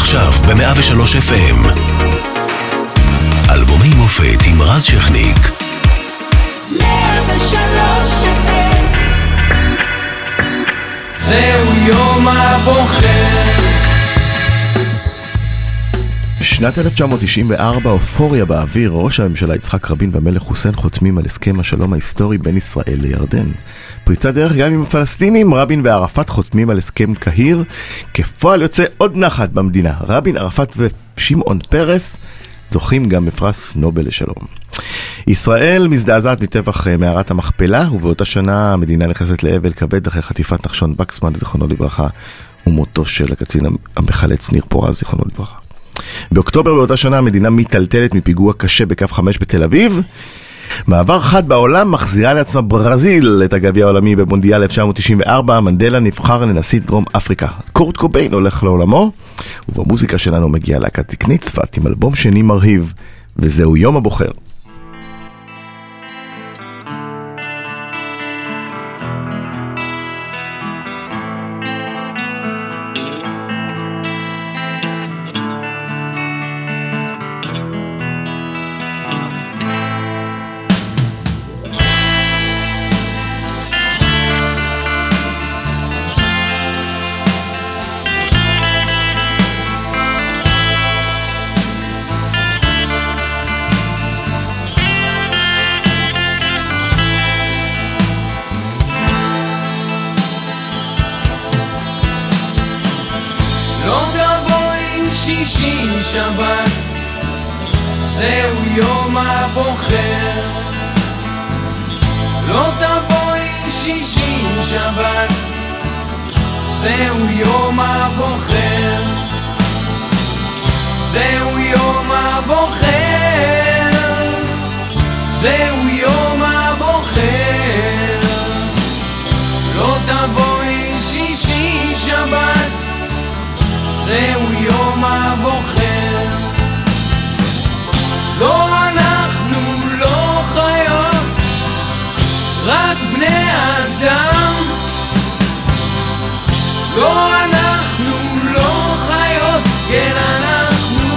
עכשיו ב-103 FM. אלבומי מופת עם רז שכניק. 103 FM זהו יום הבוחר בשנת 1994 אופוריה באוויר, ראש הממשלה יצחק רבין והמלך חוסיין חותמים על הסכם השלום ההיסטורי בין ישראל לירדן. פריצת דרך גם עם הפלסטינים, רבין וערפאת חותמים על הסכם קהיר. כפועל יוצא עוד נחת במדינה, רבין, ערפאת ושמעון פרס זוכים גם בפרס נובל לשלום. ישראל מזדעזעת מטבח אה, מערת המכפלה, ובאותה שנה המדינה נכנסת לאבל כבד אחרי חטיפת נחשון וקסמן, זיכרונו לברכה, ומותו של הקצין המחלץ ניר פורז, זיכרונו לברכה. באוקטובר באותה שנה המדינה מיטלטלת מפיגוע קשה בקו 5 בתל אביב. מעבר חד בעולם מחזירה לעצמה ברזיל את הגביע העולמי במונדיאל 1994, מנדלה נבחר לנשיא דרום אפריקה. קורט קוביין הולך לעולמו, ובמוזיקה שלנו מגיעה להקת זקנית צפת עם אלבום שני מרהיב, וזהו יום הבוחר. שבת זהו יום הבוחר. לא תבואי שישי שבת. זהו יום הבוחר. זהו יום הבוחר. זהו יום הבוחר. לא תבואי שישי שבת. זהו יום הבוחר לא אנחנו לא חיות רק בני אדם. לא אנחנו לא חיות כן אנחנו.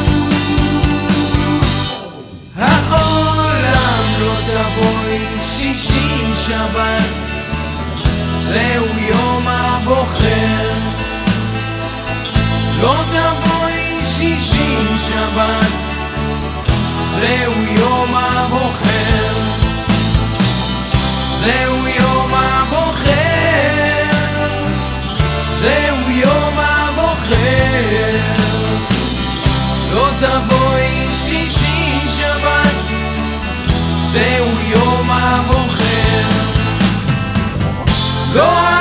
העולם לא תבואי שישי שבת זהו יום הבוחר. לא תבואי שישי שבת זהו יום הבוחר. זהו יום הבוחר. זהו יום הבוחר. לא תבואי שישי שבת. זהו יום הבוחר. לא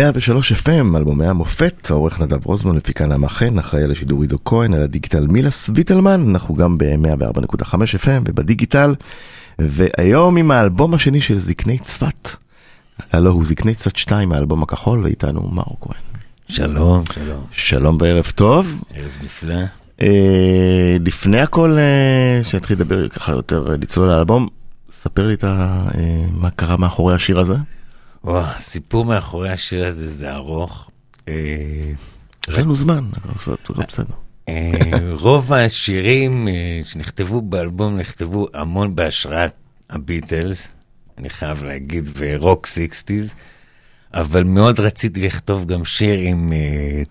103 FM, אלבומי המופת, העורך נדב רוזמן, מפיקה נעמה חן, אחראי על השידור עידו כהן, על הדיגיטל מילס ויטלמן, אנחנו גם ב-104.5 FM ובדיגיטל, והיום עם האלבום השני של זקני צפת, הלו הוא זקני צפת 2, האלבום הכחול, ואיתנו מאור כהן. שלום, שלום. שלום וערב טוב. ערב נפלא. אה, לפני הכל, אה, שנתחיל לדבר ככה יותר, אה, לצלול על האלבום, ספר לי את ה... אה, מה קרה מאחורי השיר הזה. וואו, הסיפור מאחורי השיר הזה זה ארוך. אה, יש לנו זמן, הכל בסדר. אה, רוב השירים אה, שנכתבו באלבום נכתבו המון בהשראת הביטלס, אני חייב להגיד, ורוק sixties, אבל מאוד רציתי לכתוב גם שיר עם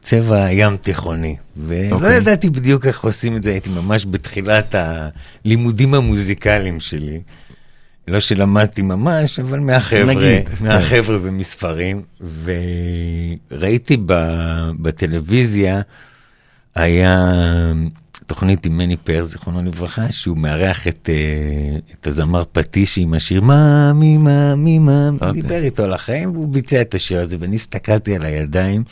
צבע ים תיכוני, ולא אוקיי. ידעתי בדיוק איך עושים את זה, הייתי ממש בתחילת הלימודים המוזיקליים שלי. לא שלמדתי ממש, אבל מהחבר'ה, נגיד, מהחבר'ה במספרים, וראיתי ב- בטלוויזיה, היה תוכנית עם מני פרס, זיכרונו לברכה, שהוא מארח את, אה, את הזמר פטישי עם השיר מאמי, מאמי, מאמי, אוקיי. דיבר איתו על החיים, והוא ביצע את השיר הזה, ואני הסתכלתי על הידיים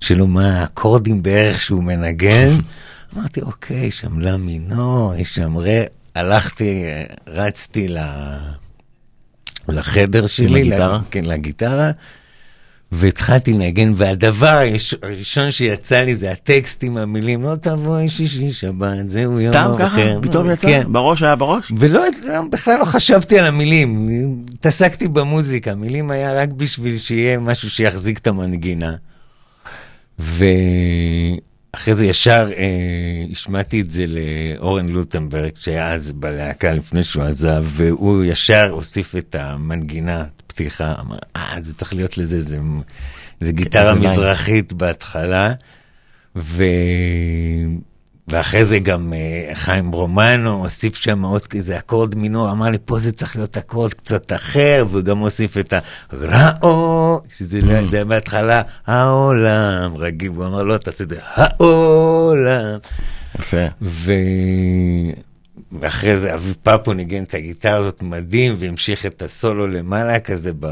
שלו, מה האקורדים בערך שהוא מנגן. אמרתי, אוקיי, שם לה מינור, יש שם רה, הלכתי, רצתי ל... לחדר שלי, הגיטרה? ל- כן, לגיטרה, והתחלתי לנגן, והדבר הראש- הראשון שיצא לי זה הטקסט עם המילים, לא תבואי שישי שבת, זהו יום סתם ככה? אחר. פתאום יצא? כן. בראש היה בראש? ולא, בכלל לא חשבתי על המילים, התעסקתי במוזיקה, מילים היה רק בשביל שיהיה משהו שיחזיק את המנגינה. ואחרי זה ישר אה, השמעתי את זה לאורן לוטנברג, שהיה אז בלהקה לפני שהוא עזב, והוא ישר הוסיף את המנגינה, פתיחה, אמר, אה, זה צריך להיות לזה, זה, זה גיטרה ליין." מזרחית בהתחלה, ו... ואחרי זה גם אה, חיים רומנו הוסיף שם עוד איזה אקורד מינור, אמר לי, פה זה צריך להיות אקורד קצת אחר, והוא גם הוסיף את הראו, שזה לא- זה היה בהתחלה העולם רגיל, והוא אמר, לא, תעשה את זה העולם. יפה. ו... ואחרי זה אביב פפו ניגן את הגיטרה הזאת מדהים, והמשיך את הסולו למעלה כזה ב...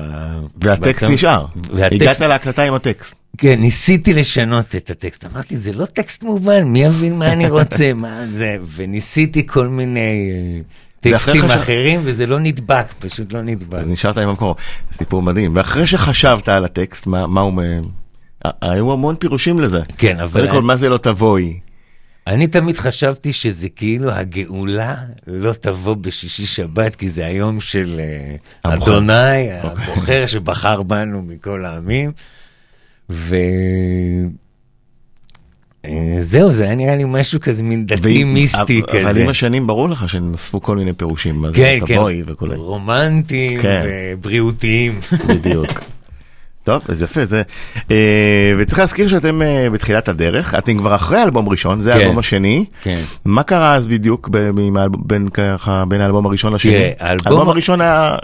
והטקסט בטון- נשאר. והטקסט הגעת להקלטה עם הטקסט. כן, ניסיתי לשנות את הטקסט. אמרתי, זה לא טקסט מובן, מי יבין מה אני רוצה, מה זה, וניסיתי כל מיני אה, טקסטים חשב- אחרים, וזה לא נדבק, פשוט לא נדבק. נשארת עם המקור. סיפור מדהים. ואחרי שחשבת על הטקסט, מה מה הוא... היו המון פירושים לזה. כן, אבל קודם כל, מה זה לא תבואי? אני תמיד חשבתי שזה כאילו הגאולה לא תבוא בשישי שבת, כי זה היום של אה, הבוחר. אדוני, הבוחר שבחר בנו מכל העמים. ו... אה, זהו, זה היה נראה לי משהו כזה מין דתי מיסטי אבל- אבל כזה. עם השנים ברור לך שנוספו כל מיני פירושים. כן, כן. רומנטיים כן. ובריאותיים. בדיוק. טוב, אז יפה, זה... אה, וצריך להזכיר שאתם אה, בתחילת הדרך, אתם כבר אחרי אלבום ראשון, זה כן. האלבום השני. כן. מה קרה אז בדיוק ב- עם האלבום- בין ככה, בין האלבום הראשון לשני? תראה, האלבום- האלבום הראשון היה...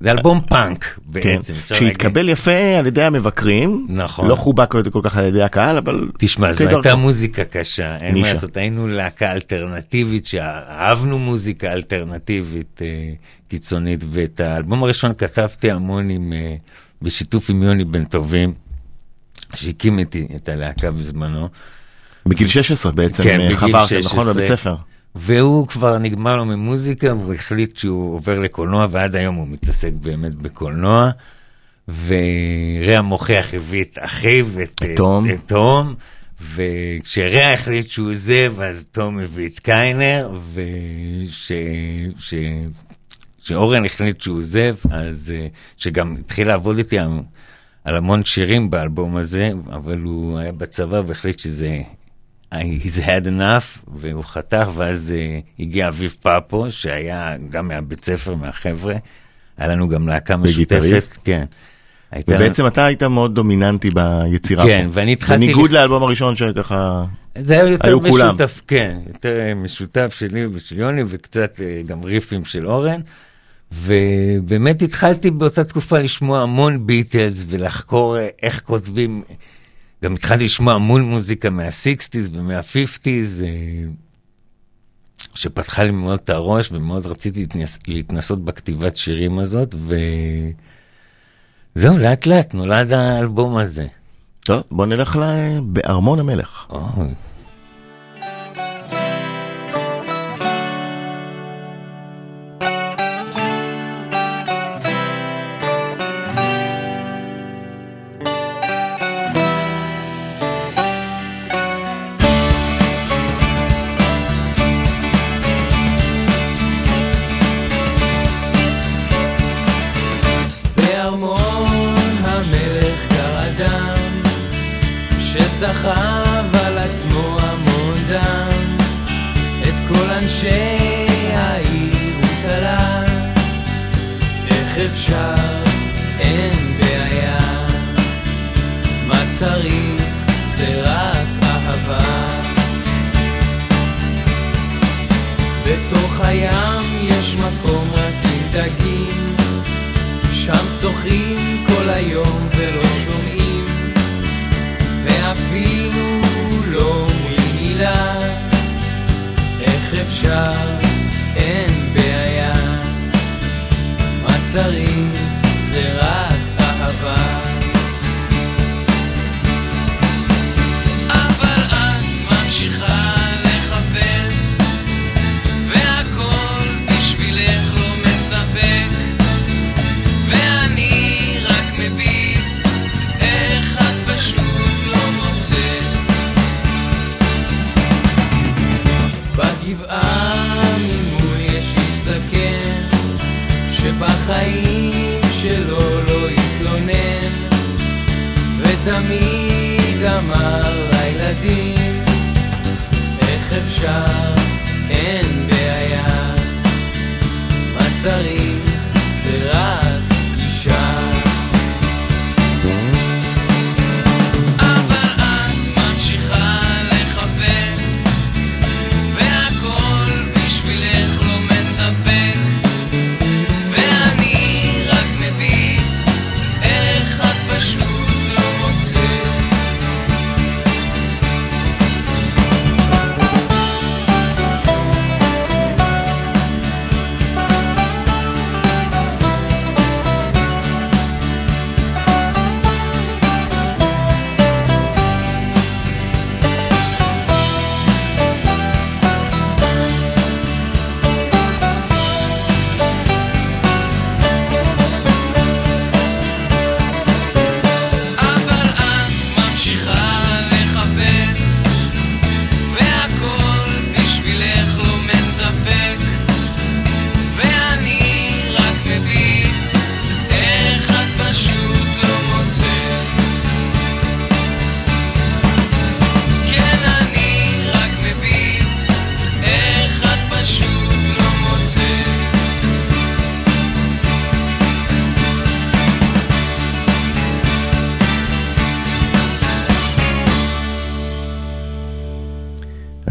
זה אלבום פאנק כן, בעצם. להגיד. שהתקבל יפה על ידי המבקרים, נכון. לא חובק כל כך על ידי הקהל, אבל... תשמע, זו. הייתה מוזיקה קשה, אין מה. לעשות, היינו להקה אלטרנטיבית, שאהבנו מוזיקה אלטרנטיבית אה, קיצונית, ואת האלבום הראשון כתבתי המון עם, אה, בשיתוף עם יוני בן טובים, שהקים איתי את הלהקה בזמנו, בגיל 16 בעצם כן, אה, חברתם, 16. נכון? בבית ספר. והוא כבר נגמר לו ממוזיקה, והוא החליט שהוא עובר לקולנוע, ועד היום הוא מתעסק באמת בקולנוע. ורע מוכיח הביא את אחיו, את תום. את תום, וכשרע החליט שהוא עוזב, אז תום הביא את קיינר, וש... ש... שאורן החליט שהוא עוזב, אז אה, שגם התחיל לעבוד איתי על, על המון שירים באלבום הזה, אבל הוא היה בצבא והחליט שזה he's had enough, והוא חתך, ואז uh, הגיע אביב פאפו, שהיה גם מהבית ספר, מהחבר'ה. היה לנו גם להקה. משותפת. כן. הייתה לנו- ובעצם אתה היית מאוד דומיננטי ביצירה כן, פה. ואני התחלתי בניגוד לפ- לאלבום הראשון שככה... זה היה יותר היו כולם. משותף, כן, יותר משותף שלי ושל יוני, וקצת אה, גם ריפים של אורן. ובאמת התחלתי באותה תקופה לשמוע המון ביטלס ולחקור אה, איך כותבים. גם התחלתי לשמוע המון מוזיקה מה-60's ומה-50's, אה, שפתחה לי מאוד את הראש ומאוד רציתי להתנס, להתנסות בכתיבת שירים הזאת. ו... זהו, לאט לאט נולד האלבום הזה. טוב, בוא נלך ל... בארמון המלך. אוי.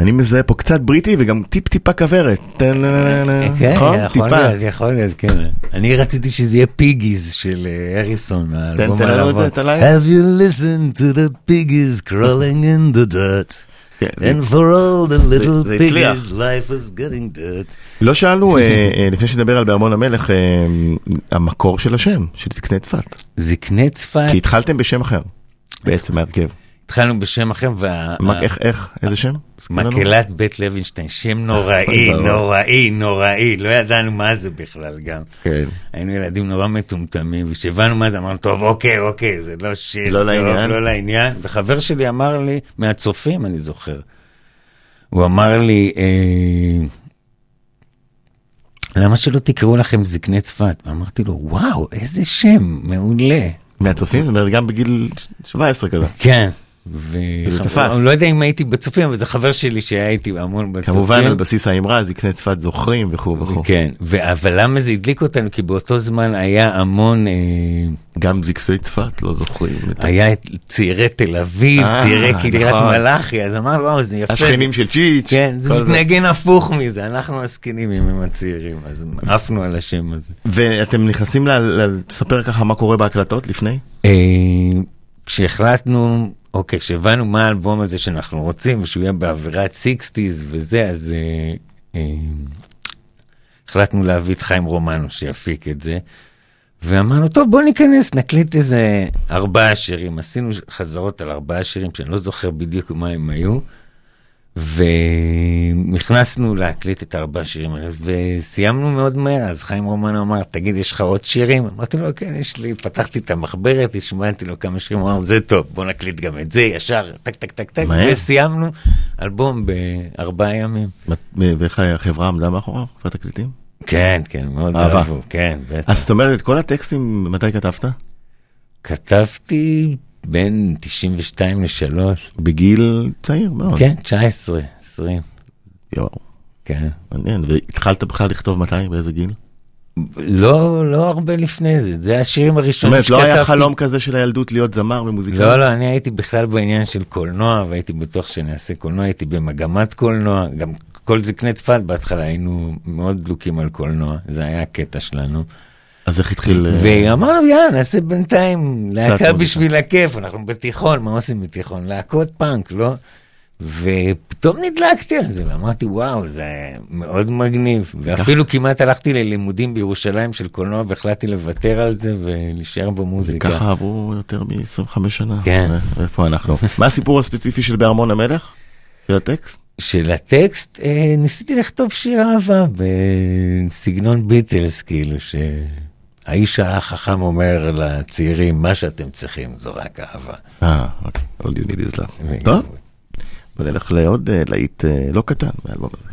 אני מזהה פה קצת בריטי וגם טיפ טיפה כוורת. כן, נכון? יכול טיפה. להיות, יכול להיות, כן. אני רציתי שזה יהיה פיגיז של אה, הריסון מהאלבום הלבן. Have you listened to the piggies crawling in the dirt? כן, And for all the little piggies life is getting dirt. לא שאלנו, אה, אה, לפני שנדבר על בארמון המלך, המקור של השם, של זקני צפת. זקני צפת, כי התחלתם בשם אחר, בעצם ההרכב. התחלנו בשם אחר, וה... מה- איך, איך, איזה שם? מקהלת בית לוינשטיין, שם נוראי, ברור. נוראי, נוראי, לא ידענו מה זה בכלל גם. כן. היינו ילדים נורא מטומטמים, וכשהבנו מה זה אמרנו, טוב, אוקיי, אוקיי, זה לא שיר, לא לעניין." לא לעניין. וחבר שלי אמר לי, מהצופים, אני זוכר, הוא אמר לי, אה, למה שלא תקראו לכם זקני צפת? ואמרתי לו, וואו, איזה שם, מעולה. מהצופים? זאת אומרת, גם בגיל 17 כזה. כן. אני לא יודע אם הייתי בצופים, אבל זה חבר שלי שהיה איתי המון בצופים. כמובן על בסיס האמרה, זקני צפת זוכרים וכו' וכו'. כן, ו- אבל למה זה הדליק אותנו? כי באותו זמן היה המון, אה, גם זקסי צפת לא זוכרים. היה את צעירי תל אביב, אה, צעירי קריית נכון. מלאכי, אז אמרנו, וואו, זה יפה. השכנים זה- של צ'יץ'. כן, זה מתנגן הפוך מזה, אנחנו הזקנים אם הם הצעירים, אז עפנו על השם הזה. ואתם נכנסים לספר ככה מה קורה בהקלטות לפני? אה, כשהחלטנו, אוקיי, כשהבנו מה האלבום הזה שאנחנו רוצים, ושהוא יהיה באווירת 60's וזה, אז אה, אה, החלטנו להביא את חיים רומנו שיפיק את זה. ואמרנו, טוב, בוא ניכנס, נקליט איזה ארבעה שירים. עשינו חזרות על ארבעה שירים שאני לא זוכר בדיוק מה הם היו. ונכנסנו להקליט את ארבעה שירים האלה, וסיימנו מאוד מהר, אז חיים רומן אמר, תגיד, יש לך עוד שירים? אמרתי לו, כן, יש לי, פתחתי את המחברת, השמעתי לו כמה שירים, הוא אמר, זה טוב, בוא נקליט גם את זה, ישר, טק, טק, טק, טק. וסיימנו אלבום בארבעה ימים. ואיך החברה עמדה מאחוריו, חברת תקליטים? כן, כן, מאוד. אהבו, כן, בטח. אז זאת אומרת, כל הטקסטים, מתי כתבת? כתבתי בין 92 ל-3, בגיל צעיר מאוד. כן, 19, 20, יואו, כן. מעניין. והתחלת בכלל לכתוב מתי? באיזה גיל? לא, לא הרבה לפני זה, זה השירים זאת הראשונים אומרת, לא היה שכתבתי. חלום כזה של הילדות להיות זמר ומוזיקאי? לא, לא, אני הייתי בכלל בעניין של קולנוע, והייתי בטוח שאני אעשה קולנוע, הייתי במגמת קולנוע, גם כל זקני צפת בהתחלה היינו מאוד דלוקים על קולנוע, זה היה הקטע שלנו. אז איך התחיל... אה, ואמרנו, יאללה, נעשה בינתיים להקה. בשביל הכיף, אנחנו בתיכון, מה עושים בתיכון? להקות פאנק, לא? ופתאום נדלקתי על זה, ואמרתי, וואו, זה מאוד מגניב. ואפילו כמעט הלכתי ללימודים בירושלים של קולנוע, והחלטתי לוותר על זה ולהישאר במוזיקה. ככה עברו יותר מ-25 שנה. כן. ואיפה אנחנו? מה הסיפור הספציפי של בארמון המלך? של הטקסט? של הטקסט, אה, ניסיתי לכתוב שיר אהבה בסגנון ביטלס, כאילו, שהאיש החכם אומר לצעירים, מה שאתם צריכים זו רק אהבה. אה, אוקיי. All you need is love. טוב, בוא נלך לעוד אה, להיט אה, לא קטן מהאלבום הזה.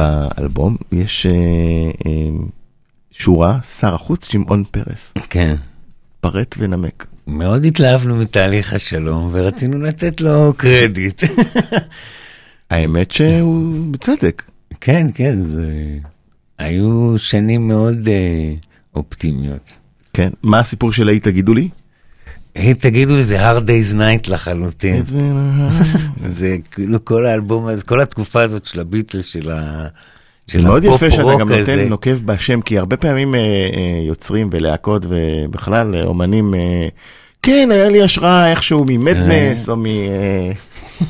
באלבום יש אה, אה, שורה, שר החוץ שמעון פרס. כן. פרט ונמק. מאוד התלהבנו מתהליך השלום ורצינו לתת לו קרדיט. האמת שהוא בצדק. כן, כן, זה... היו שנים מאוד אה, אופטימיות. כן, מה הסיפור של היי תגידו לי? היי, תגידו, זה hard day's night לחלוטין. זה כאילו כל האלבום הזה, כל התקופה הזאת של הביטלס, של ה... של מאוד יפה שאתה גם הזה. נותן נוקב בשם, כי הרבה פעמים אה, אה, יוצרים ולהקות ובכלל אה, אומנים, אה, כן, היה לי השראה איכשהו ממדנס או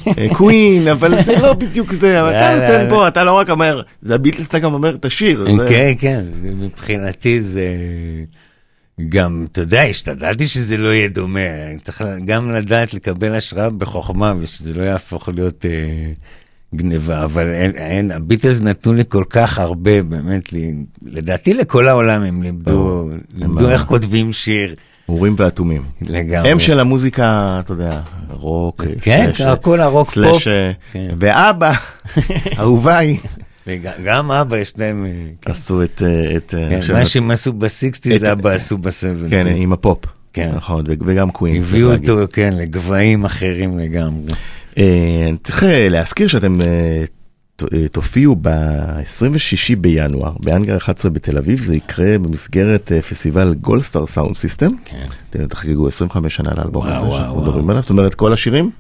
מקווין, אבל זה לא בדיוק זה, אבל אתה לא, לא, נותן לא. בו, אתה לא רק אומר, זה הביטלס, אתה גם אומר את השיר. כן, כן, מבחינתי זה... גם, אתה יודע, השתדלתי שזה לא יהיה דומה, אני צריך גם לדעת לקבל השראה בחוכמה ושזה לא יהפוך להיות אה, גניבה, אבל אין, אין, הביטלס נתנו לי כל כך הרבה, באמת, לי, לדעתי לכל העולם הם לימדו. לימדו איך כותבים שיר אורים ואטומים. לגמרי. הם של המוזיקה, אתה יודע, רוק, כן, slash, כל הרוק slash, פופ. אה, כן. ואבא, אהוביי, גם אבא יש להם, אה, כן, עשו את... אה, אה, כן, מה שהם עשו בסיקסטי זה אבא עשו בסבנטי. כן, עם הפופ. כן. נכון, וגם Queen. הביאו. אותו, כן, לגבהים אחרים לגמרי. צריך להזכיר שאתם תופיעו ב-26 בינואר, בהאנגר 11 בתל אביב, זה יקרה במסגרת פסטיבל גולדסטאר סאונד סיסטם. כן. אתם תחגגו 25 שנה לאלבום הזה שאנחנו. מדברים עליו, זאת אומרת כל השירים?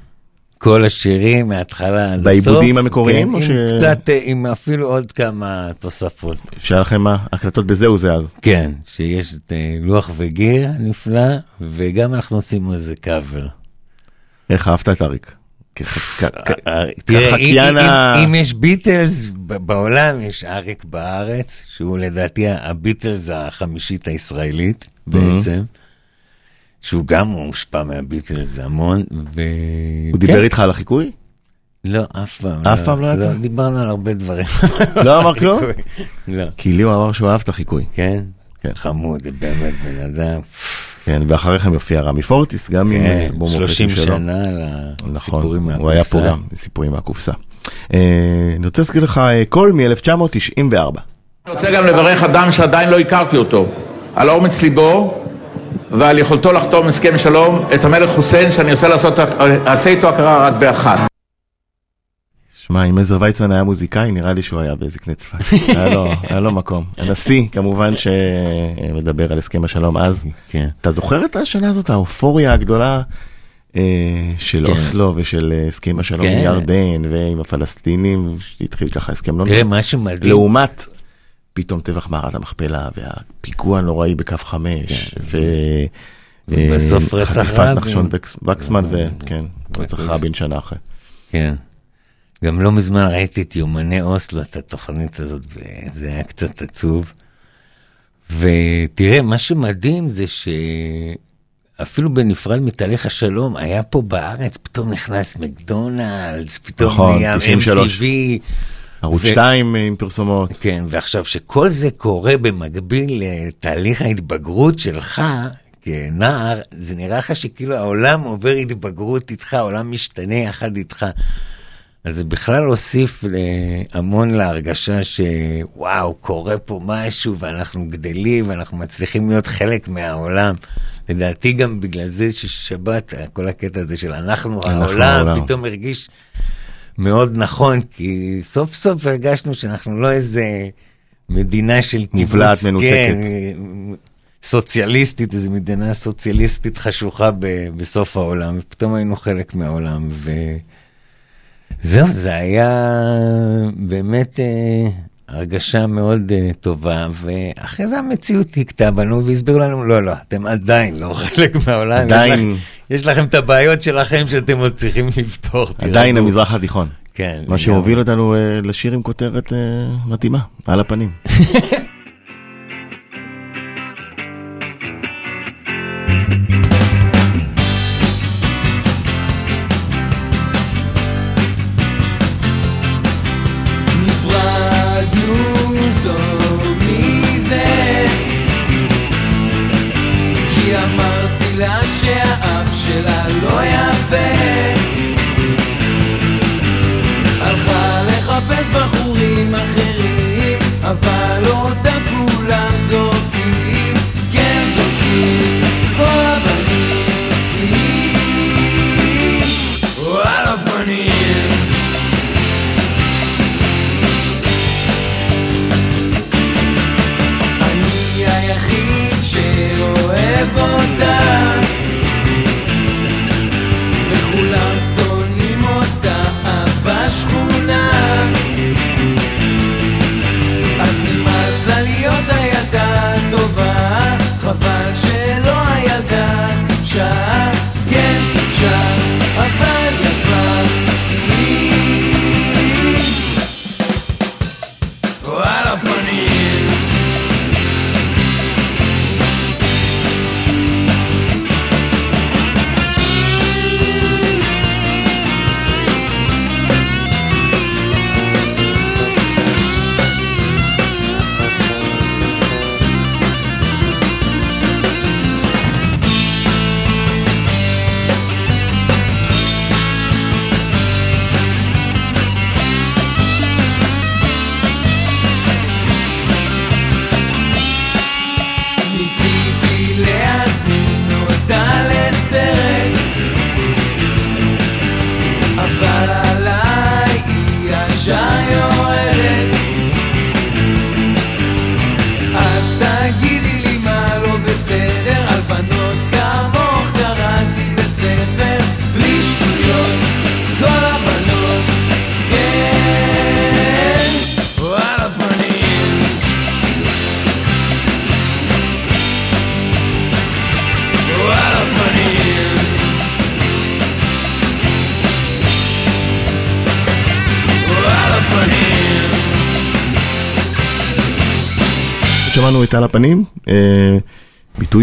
כל השירים מההתחלה עד הסוף. בעיבודים המקוריים, כן, ש- קצת, אה, עם אפילו עוד כמה תוספות. שהיה לכם מה? הקלטות בזהו זה אז. כן, שיש את אה, לוח וגיר הנפלא, וגם אנחנו עושים איזה קאבר. איך אהבת את אריק? כ- תראה, אם- כחקיין אם- ה- אם יש ביטלס בעולם, יש אריק בארץ, שהוא לדעתי הביטלס החמישית הישראלית בעצם, שהוא גם מושפע מהביטלס המון, ו... הוא דיבר איתך על החיקוי? לא, אף פעם. אף פעם לא יצא? דיברנו על הרבה דברים. לא אמר כלום? לא. כי לי הוא אמר שהוא אהב את החיקוי. כן? כן. חמוד, באמת בן אדם. כן, ואחריכם יופיע רמי פורטיס, גם עם כן, אלבום 30 מופתי שלו. שנה נכון, לסיפורים מהקופסה. הוא היה פה גם, סיפורים מהקופסה. אה, אני רוצה להזכיר לך אה, קול מ-1994. אני רוצה גם לברך אדם שעדיין לא הכרתי אותו, על אומץ ליבו ועל יכולתו לחתום הסכם שלום, את המלך חוסיין, שאני עושה לעשות, אעשה איתו הכרה רק באחת. שמע, אם עזר ויצמן היה מוזיקאי, נראה לי שהוא היה בזקני צפת. היה לו- היה לו מקום. הנשיא, כמובן, שמדבר על הסכם השלום אז. כן. אתה זוכר את השנה הזאת, האופוריה הגדולה אה, של כן. אוסלו ושל אה, הסכם השלום עם כן. ירדן ועם הפלסטינים, שהתחיל ככה הסכם לא תראה, מה שמדהים, לעומת פתאום טבח מערת המכפלה והפיגוע הנוראי בקו חמש, ו... ובסוף אה, רצח חטיפת רבין. נחשון וקס- וקסמן, וכן, רצח רבין שנה אחרי. כן. גם לא מזמן ראיתי את יומני אוסלו, את התוכנית הזאת, וזה היה קצת עצוב. ותראה, מה שמדהים זה שאפילו בנפרד מתהליך השלום, היה פה בארץ, פתאום נכנס מקדונלדס, פתאום נכון, נהיה 93. MTV. ערוץ ו- 2 עם פרסומות. כן, ועכשיו שכל זה קורה במקביל לתהליך ההתבגרות שלך כנער, זה נראה לך שכאילו העולם עובר התבגרות איתך, העולם משתנה יחד איתך. אז זה בכלל הוסיף המון להרגשה שוואו, קורה פה משהו ואנחנו גדלים ואנחנו מצליחים להיות חלק מהעולם. לדעתי גם בגלל זה ששבת, כל הקטע הזה של אנחנו העולם, העולם. פתאום הרגיש מאוד נכון, כי סוף סוף הרגשנו שאנחנו לא איזה מדינה של קיבוץ, מנותקת. כן, סוציאליסטית, איזו מדינה סוציאליסטית חשוכה ב, בסוף העולם, ופתאום היינו חלק מהעולם, וזהו, זה היה באמת אה, הרגשה מאוד אה, טובה, ואחרי זה המציאות הכתה בנו והסבירו לנו, לא, לא, אתם עדיין לא חלק מהעולם, עדיין- יש, לכם, יש לכם את הבעיות שלכם שאתם עוד צריכים לפתור. עדיין תירגעו." המזרח התיכון. כן. מה. שהוביל אותנו אה, לשיר עם כותרת אה, מתאימה, על הפנים.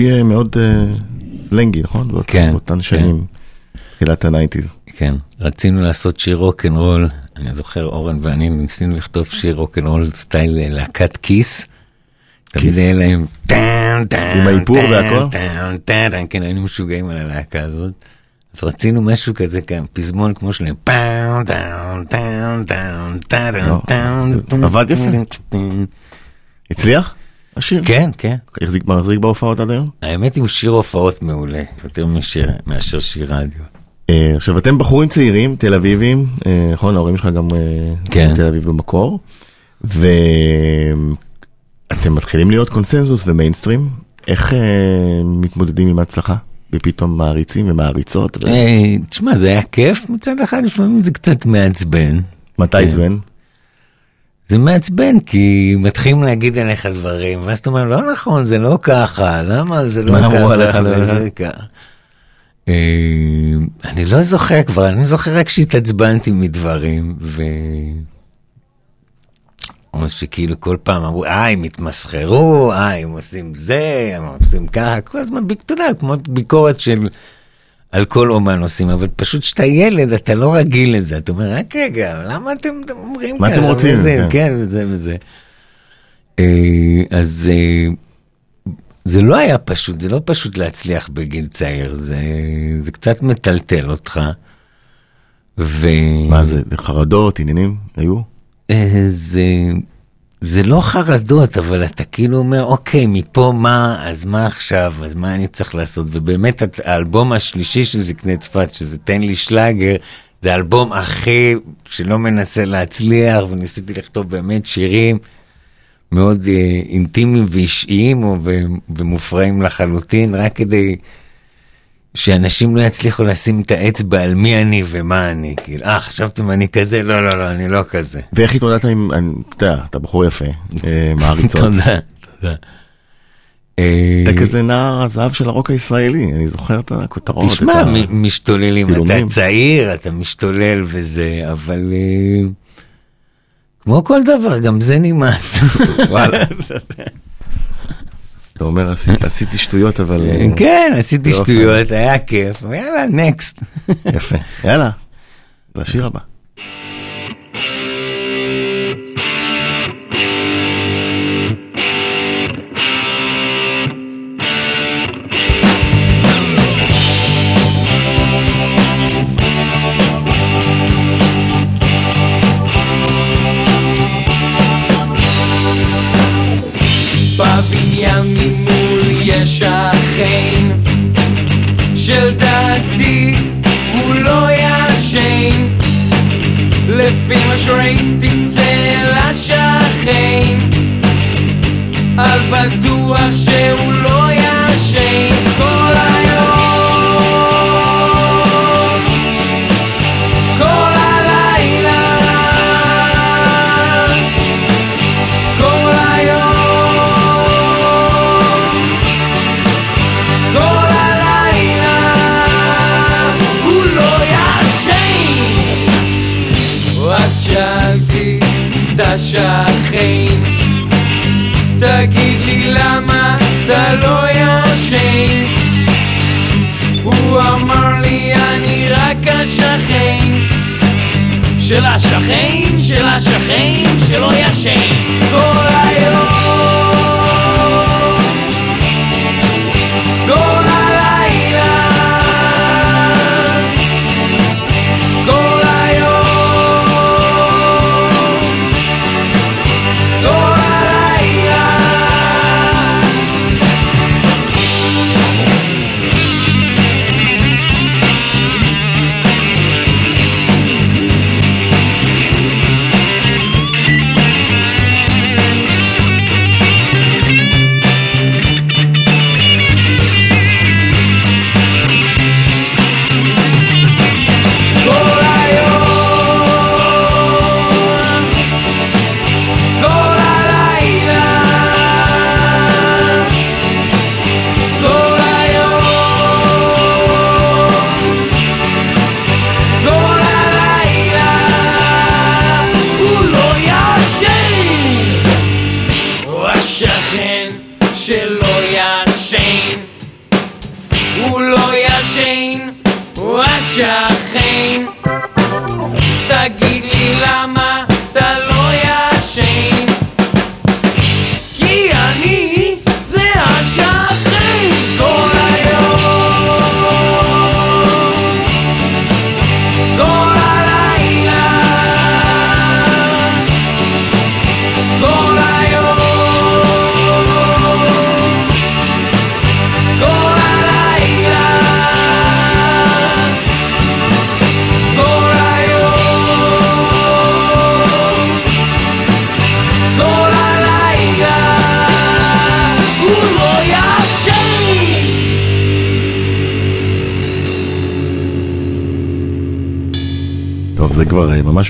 ביטוי אה, מאוד אה, סלנגי, נכון? באות- כן, באותן כן. שנים, תחילת ה nineties. כן, רצינו לעשות שיר רוקנרול, אני זוכר אורן ואני ניסינו לכתוב שיר רוקנרול style אה, להקת KISS. תמיד. היה להם טאן טאן עם האיפור והכל? טאן טאן, כן היינו משוגעים על הלהקה הזאת. אז רצינו משהו כזה כאן, פזמון כמו שלהם, פאון טאון טאון טאון טאון לא, טאון עבד יפה. הצליח? השיר? כן, כן. החזיק מחזיק בהופעות עד היום? האמת היא הוא שיר הופעות מעולה, יותר משיר- מאשר שיר רדיו. אה, עכשיו אתם בחורים צעירים, תל אביבים, אה, נכון, ההורים שלך גם אה, כן. תל אביב במקור, ואתם מתחילים להיות קונסנזוס ומיינסטרים, איך אה, מתמודדים עם ההצלחה? ופתאום מעריצים ומעריצות? ו- אה, תשמע, זה היה כיף, מצד אחד לפעמים זה קצת מעצבן. מתי כן. זה מעצבן כי מתחילים להגיד עליך דברים, ואז אתה אומר, לא נכון, זה לא ככה, למה זה לא מה? אמרו עליך? ככה. אה, אני לא זוכר כבר, אני זוכר רק שהתעצבנתי מדברים, ו... או שכאילו כל פעם אמרו, אה, הם התמסחרו, אה, הם עושים זה, הם עושים ככה, כל הזמן, אתה יודע, כמו ביקורת של... על כל אומן עושים, אבל פשוט כשאתה ילד אתה לא רגיל לזה, אתה אומר, רק רגע, למה אתם אומרים מה אתם ככה?" רוצים? וזה, כן. כן, וזה וזה. אה, אז אה, זה לא היה פשוט, זה לא פשוט להצליח בגיל צעיר, זה, זה קצת מטלטל אותך. ו... מה זה, חרדות, עניינים, היו? אה, זה, זה לא חרדות, אבל אתה כאילו אומר, אוקיי, מפה מה, אז מה עכשיו, אז מה אני צריך לעשות? ובאמת האלבום השלישי של זקני צפת, שזה תן לי שלאגר, זה האלבום הכי שלא מנסה להצליח, וניסיתי לכתוב באמת שירים מאוד אה, אינטימיים ואישיים ומופרעים לחלוטין, רק כדי שאנשים לא יצליחו לשים את האצבע על מי אני ומה אני. כאילו, אה, חשבתם אני כזה? לא, לא, לא, אני לא כזה. ואיך התמודדת עם, אני- אתה יודע, אתה בחור יפה, אה, מעריצות. תודה, תודה. אה, אתה כזה נער הזהב של הרוק הישראלי, אני זוכר את הכותרות. תשמע, משתוללים, אתה. צעיר, אתה משתולל וזה, אבל אה, כמו כל דבר, גם זה נמאס. וואלה. אתה אומר, "עשי- עשיתי שטויות, אבל... אה, כן, עשיתי יופי. שטויות, היה כיף, יאללה, נקסט. יפה. יאללה, לשיר הבא. שריט אצל השכן על בטוח שהוא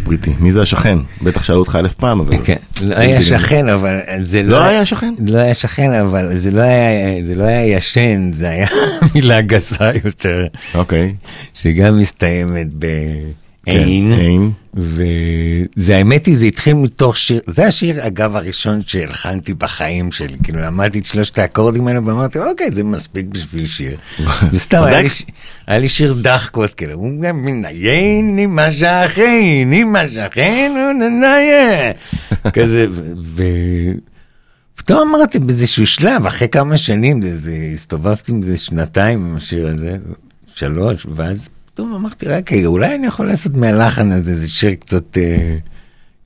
בריטי. מי זה השכן? בטח שאלו אותך אלף פעם, אבל... כן, לא היה שכן, אבל זה לא היה שכן? לא היה שכן, אבל זה לא היה, זה לא היה ישן, זה היה מילה גסה יותר, אוקיי. שגם מסתיימת בעין. כן, אין. וזה האמת היא, זה התחיל מתוך שיר, זה השיר אגב הראשון שהלחנתי בחיים שלי, כאילו למדתי את שלושת האקורדים האלה ואמרתי, אוקיי, זה מספיק בשביל שיר. וסתם היה לי, היה לי שיר דחקות, כאילו, הוא גם עם השכן, עם השכן, הוא נניה. כזה, ו... פתאום אמרתי באיזשהו שלב, אחרי כמה שנים, זה, זה, הסתובבתי עם זה שנתיים עם השיר הזה, שלוש, ואז פתאום אמרתי, רק רגע, אולי אני יכול לעשות מהלחן הזה איזה שיר קצת אה,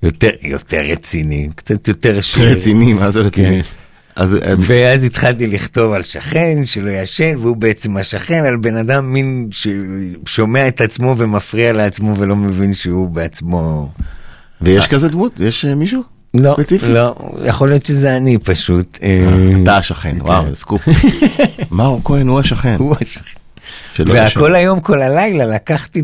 יותר, יותר רציני, קצת יותר שיר. רציני, מה זה רציני? כן. אז אה, ואז התחלתי לכתוב על שכן שלא ישן, והוא בעצם השכן, על בן אדם מין ששומע את עצמו ומפריע לעצמו ולא מבין שהוא בעצמו... ויש כזה דמות? יש אה, מישהו? לא, ספציפי? לא, יכול להיות שזה אני פשוט. אה, אתה השכן, וואו, זה סקופ. מאור כהן הוא השכן. הוא השכן. והכל. היום כל הלילה לקחתי,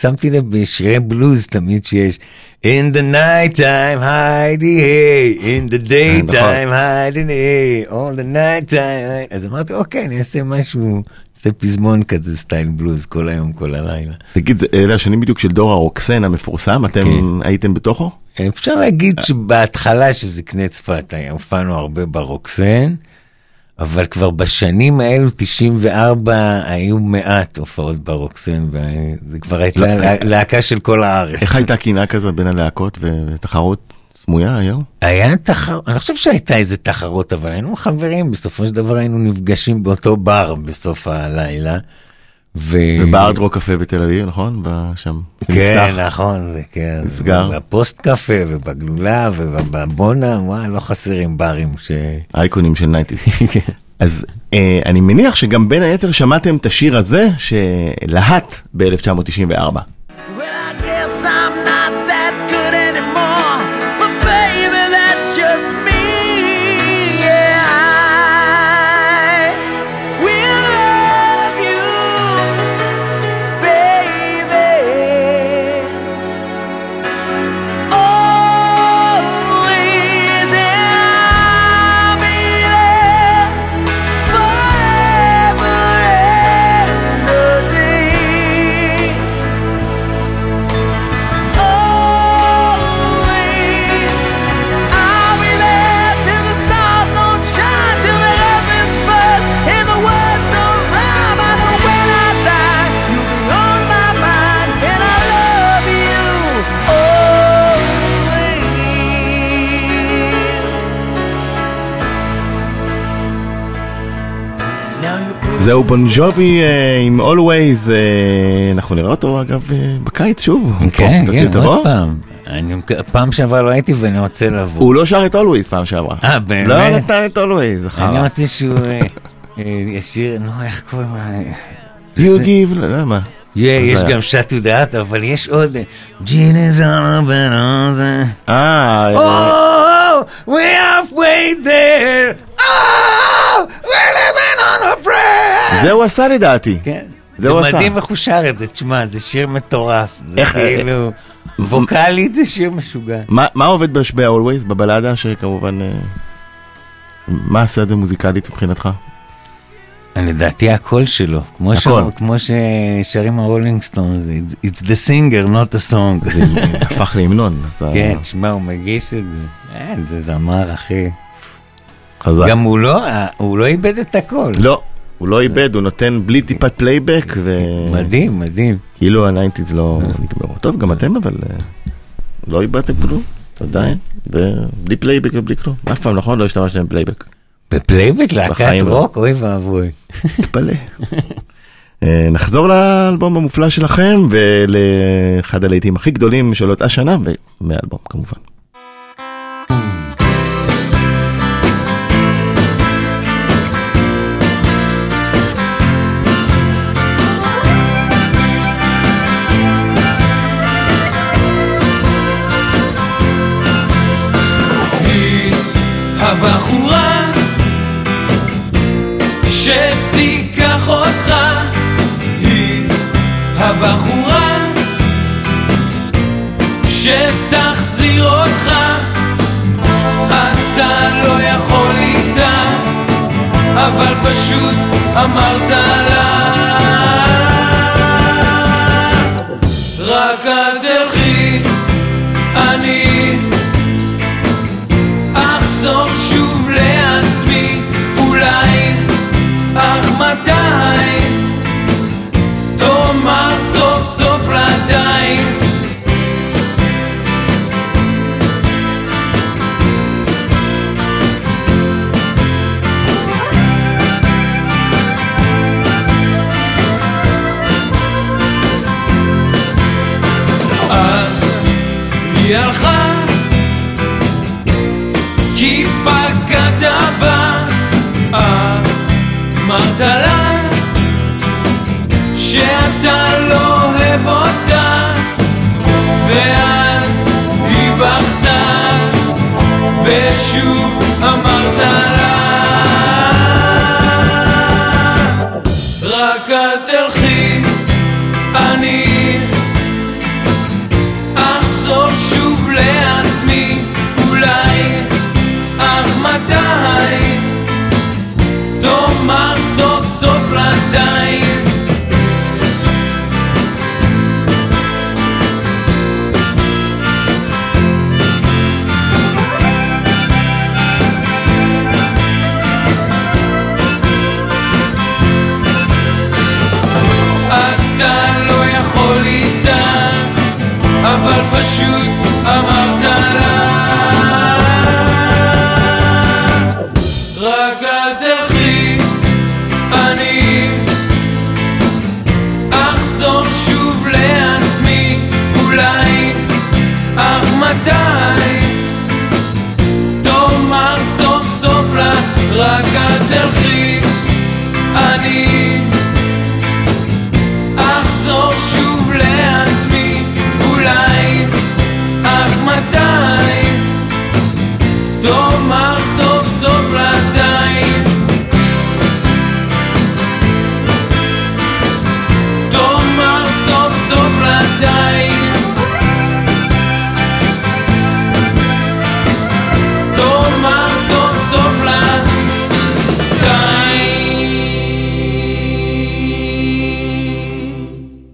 שמתי לב בשירי בלוז תמיד שיש In the night time hidey hey, in the daytime hidey hey, all the night time, אז אמרתי אוקיי אני אעשה משהו, אעשה פזמון כזה סטייל בלוז כל היום כל הלילה. תגיד, אלה השנים בדיוק של דור הרוקסן המפורסם, אתם כן. הייתם בתוכו? אפשר להגיד שבהתחלה שזה קנה צפת, הופענו הרבה ברוקסן, אבל כבר בשנים האלו, 94, היו מעט הופעות ברוקסן, וזה כבר הייתה לא, לה- להקה של כל הארץ. איך הייתה קינה כזאת בין הלהקות ותחרות סמויה היום? היה תחרות, אני חושב שהייתה איזה תחרות, אבל היינו חברים, בסופו של דבר היינו נפגשים באותו בר בסוף הלילה. ו... ובארד רוק קפה בתל אביב, נכון? שם. כן, נפתח. נכון, זה כן. נסגר. בפוסט קפה ובגלולה ובבונה, וואי, לא חסרים ברים ש... אייקונים של nineties. אז אה, אני מניח שגם בין היתר שמעתם את השיר הזה שלהט ב-1994. Well, זהו בונג'ובי אה, עם Always, אה, אנחנו נראה אותו אגב אה, בקיץ שוב. כן, כן? עוד פעם. אני, פעם שעברה לא הייתי ואני רוצה לבוא. הוא לא שר את Always פעם שעברה. אה, באמת? לא נתן את Always, אני חרא. רוצה שהוא ישיר, נו, איך קוראים? You give, לא יודע מה. יש היה. גם שטו דעת, אבל יש עוד... ג'ין is on a banana. אה, אה, Oh, we halfway there. Oh, we're living on a prayer. זה הוא עשה לדעתי. כן. זה זה הוא עשה. מדהים איך הוא שר את זה, תשמע, זה שיר מטורף. זה איך- כאילו... ווקאלית זה שיר משוגע. מה מה עובד בש- ב-Always, בבלדה שכמובן... אה, מה הסדר מוזיקלית מבחינתך? לדעתי הקול שלו, כמו, ש... כמו ששרים הרולינג סטון, it's the singer, not a song. זה הפך להמנון. כן, תשמע, הוא מגיש את זה. אין, זה זמר, אחי. חזק. גם הוא לא, הוא לא איבד את הקול. לא, הוא לא איבד, הוא נותן בלי טיפת פלייבק, מדהים, מדהים. וכאילו ה nineties לא נגמרו. טוב, גם אתם אבל אה, לא איבדתם כלום, עדיין, ובלי פלייבק ובלי כלום. אף פעם, נכון? לא השתמשתם בפלייבק. בפלייבק להקת לא. רוק, אוי ואבוי. תתפלא. אה, נחזור לאלבום המופלא שלכם ולאחד הלהיטים הכי גדולים של אותה שנה ומהאלבום כמובן. הבחורה שתיקח אותך. היא הבחורה שתחזיר אותך. אתה לא יכול איתה אבל פשוט אמרת לה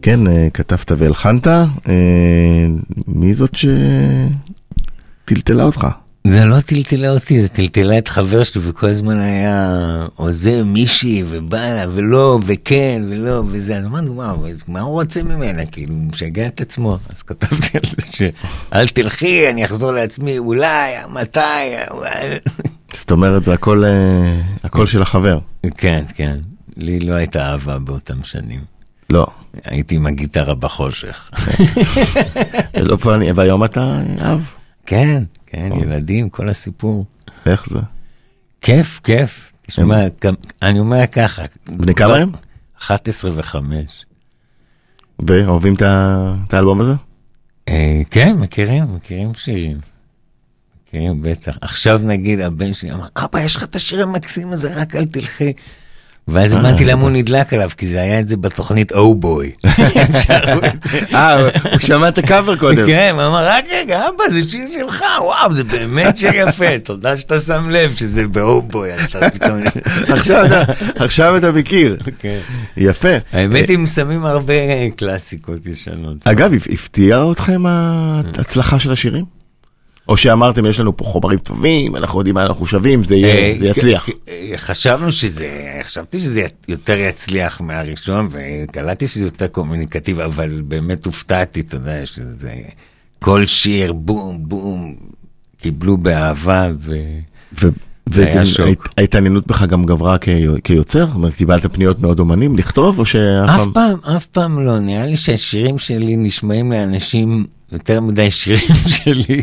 כן, אה, כתבת והלחנת, אה, מי זאת שטלטלה אותך? זה לא טלטלה אותי, זה טלטלה את חבר שלי, וכל הזמן היה עוזר מישהי, ובא לה, ולא, וכן, ולא, וזה, אז אמרנו, וואו, מה הוא רוצה ממנה? כאילו, הוא משגע את עצמו. אז כתבתי על זה שאל תלכי, אני אחזור לעצמי, אולי, מתי, אולי. זאת אומרת, זה הכל, אה, הכל של החבר. כן, כן. לי לא הייתה אהבה באותם שנים. לא. הייתי עם הגיטרה בחושך. לא פה אני, והיום אתה אב? כן, כן, ילדים, כל הסיפור. איך זה? כיף, כיף. תשמע, אני אומר ככה. בני כמה הם? 11 ו-5. ואוהבים את האלבום הזה? אה, כן, מכירים, מכירים שירים. מכירים, בטח. עכשיו נגיד הבן שלי אמר, אבא, יש לך את השיר המקסים הזה, רק אל תלכי. ואז הבנתי למה הוא נדלק עליו, כי זה היה את זה בתוכנית או בוי. אה, הוא שמע את הקאבר קודם. כן, הוא אמר, רק רגע, אבא, זה שיר שלך, וואו, זה באמת שיר יפה, תודה שאתה שם לב שזה באו בוי. עכשיו אתה- מכיר. כן. יפה. האמת, הם שמים הרבה קלאסיקות ישנות. אגב, הפ- הפתיע אתכם ההצלחה של השירים? או שאמרתם, יש לנו פה חומרים טובים, אנחנו יודעים מה אנחנו שווים, זה יהיה- אה, זה יצליח. אה, חשבנו שזה, חשבתי שזה יותר יצליח מהראשון, וקלטתי שזה יותר קומוניקטיבי, אבל באמת הופתעתי, אתה יודע, שזה... כל שיר, בום, בום, קיבלו באהבה, ו... ו-. וההתעניינות בך גם גברה כיוצר? זאת אומרת, קיבלת פניות מעוד אומנים לכתוב, או שאף אף פעם... פעם, אף פעם לא, נראה לי שהשירים שלי נשמעים לאנשים יותר מדי שירים שלי,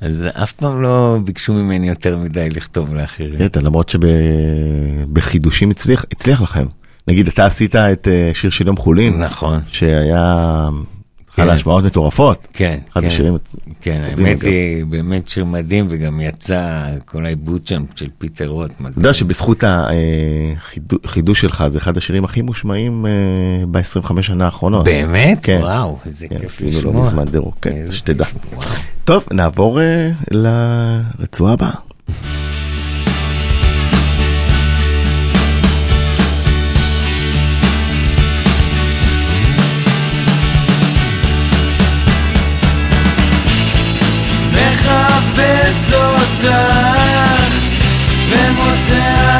אז אף פעם לא ביקשו ממני יותר מדי לכתוב לאחרים. קטע, למרות שבחידושים הצליח, הצליח לכם. נגיד, אתה עשית את אה, שיר של יום חולין, נכון, שהיה אחד כן. ההשמעות מטורפות. כן, אחד כן. השירים כן, האמת. היא באמת שיר מדהים, וגם יצא כל העיבוד שם של פיטר רוט. אתה יודע שבזכות החידוש שלך זה אחד השירים הכי מושמעים ב-25 שנה האחרונות. באמת? כן. וואו, איזה כן, כיף עשינו לא לשמוע. מזמן דירוג, כן, שתדע. טוב, נעבור אה, לרצועה הבאה. מחפש אותך ומוצא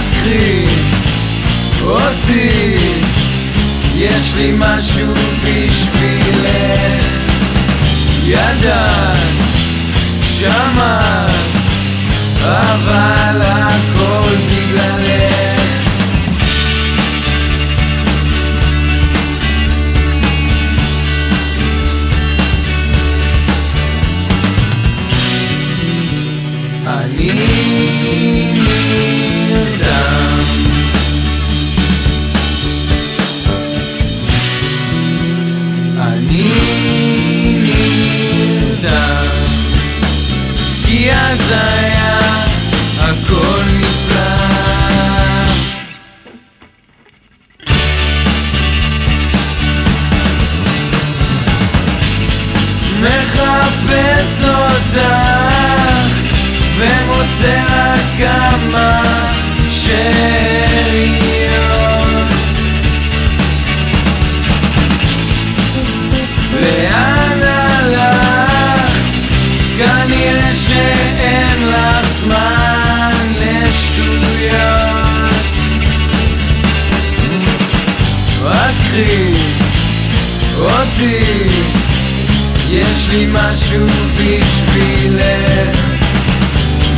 אז קחי אותי. יש לי משהו בשבילך. ידעת, שמעת, אבל הכל בגללך. אני ומוצא רק כמה שאריות אותי, אותי, יש לי משהו בשבילך,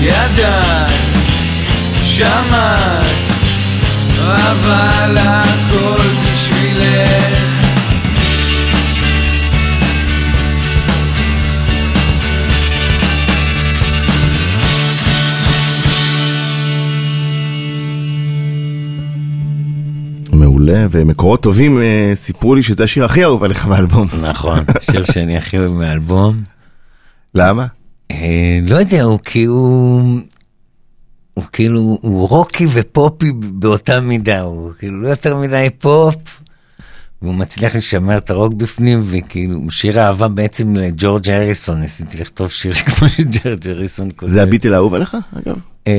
ידעת, שמעת, אבל הכל בשבילך. מעולה, ומקורות טובים אה, סיפרו לי שזה השיר הכי אהוב עליך באלבום. נכון, שיר שאני הכי אוהב מהאלבום. למה? אה, לא יודע, הוא כאילו... הוא כאילו, הוא רוקי ופופי באותה מידה, הוא כאילו לא יותר מדי פופ, והוא מצליח לשמר את הרוק בפנים, וכאילו, שיר אהבה בעצם לג'ורג' הריסון, ניסיתי לכתוב שיר כמו שג'ורג' הריסון כותב. זה הביטל האהוב עליך, אגב? אה,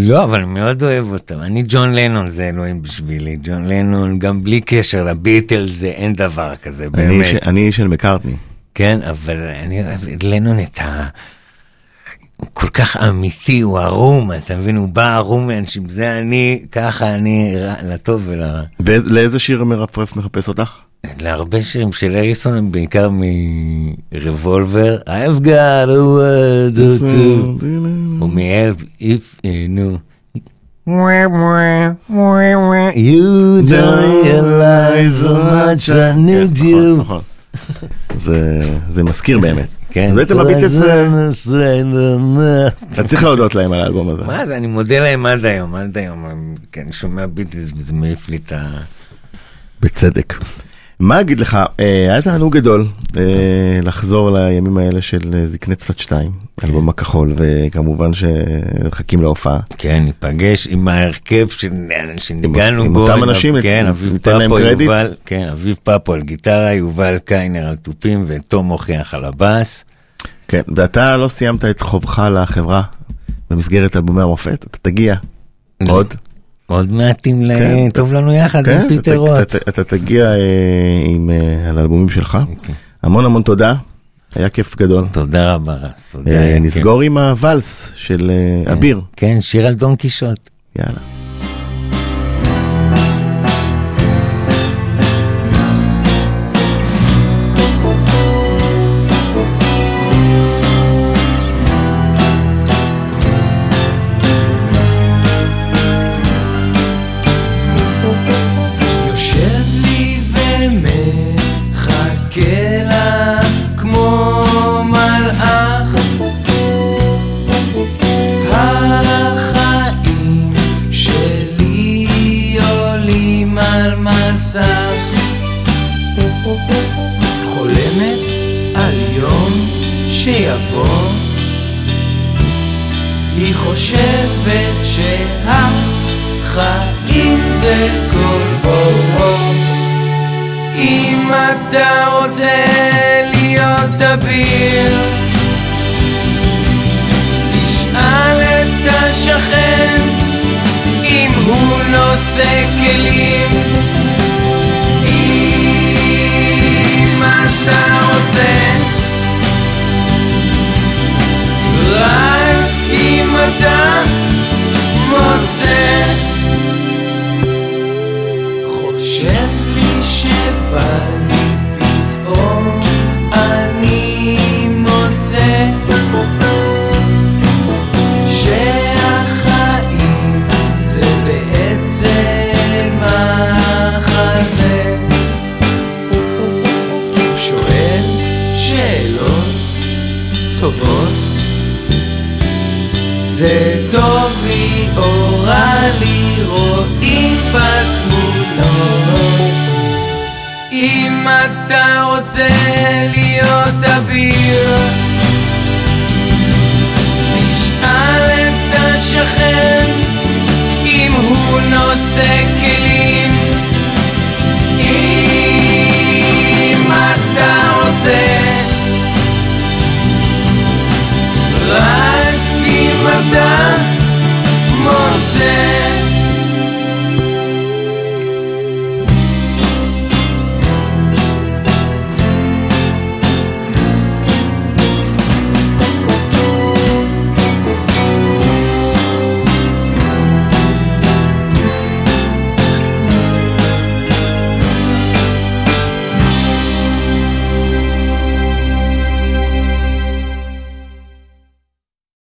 לא, אבל אני מאוד אוהב אותם. אני ג'ון לנון זה אלוהים בשבילי. ג'ון לנון, גם בלי קשר לביטל זה אין דבר כזה, אני באמת. ש- אני של מקארטני. כן, אבל אני אוהב את לנון את ה... הוא כל כך אמיתי, הוא ערום, אתה מבין? הוא בא ערום מאנשים, זה אני, ככה אני, לטוב ולרע. ולאיזה שיר מרפרף מחפש אותך? להרבה שירים של אריסון, בעיקר מרבולבר, I've got a word or two, מ-Help if, אה, נו. You don't realize how much I need כן, you. נכון, נכון. זה מזכיר באמת. כן. בעצם הביטלס. אתה צריך להודות להם על האלבום הזה. מה זה, אני מודה להם עד היום, עד היום, כן, אני שומע ביטלס וזה מעיף לי את ה... בצדק. מה אגיד לך, אה, היה תענוג גדול אה, לחזור לימים האלה של אה, זקני צפת 2, אלבום הכחול, וכמובן שמחכים להופעה. כן, ניפגש עם ההרכב שניגענו עם בו. אותם אנשים, כן, ניתן להם פפו, קרדיט. כן, אביב פפו על גיטרה, יובל קיינר על תופים ותום מוכיח על הבאס. כן, ואתה לא סיימת את חובך לחברה במסגרת אלבומי המופת, אתה תגיע. לא. עוד? עוד מעטים ל... כן, טוב לנו יחד כן, עם אתה- פיטר רוט. אתה- אתה- אתה תגיע אה, עם אה, על האלבומים שלך. אוקיי. המון המון תודה, היה כיף גדול. תודה רבה רז, תודה. אה. נסגור עם הוואלס של אה, אביר. כן, שיר על דון קישוט. יאללה.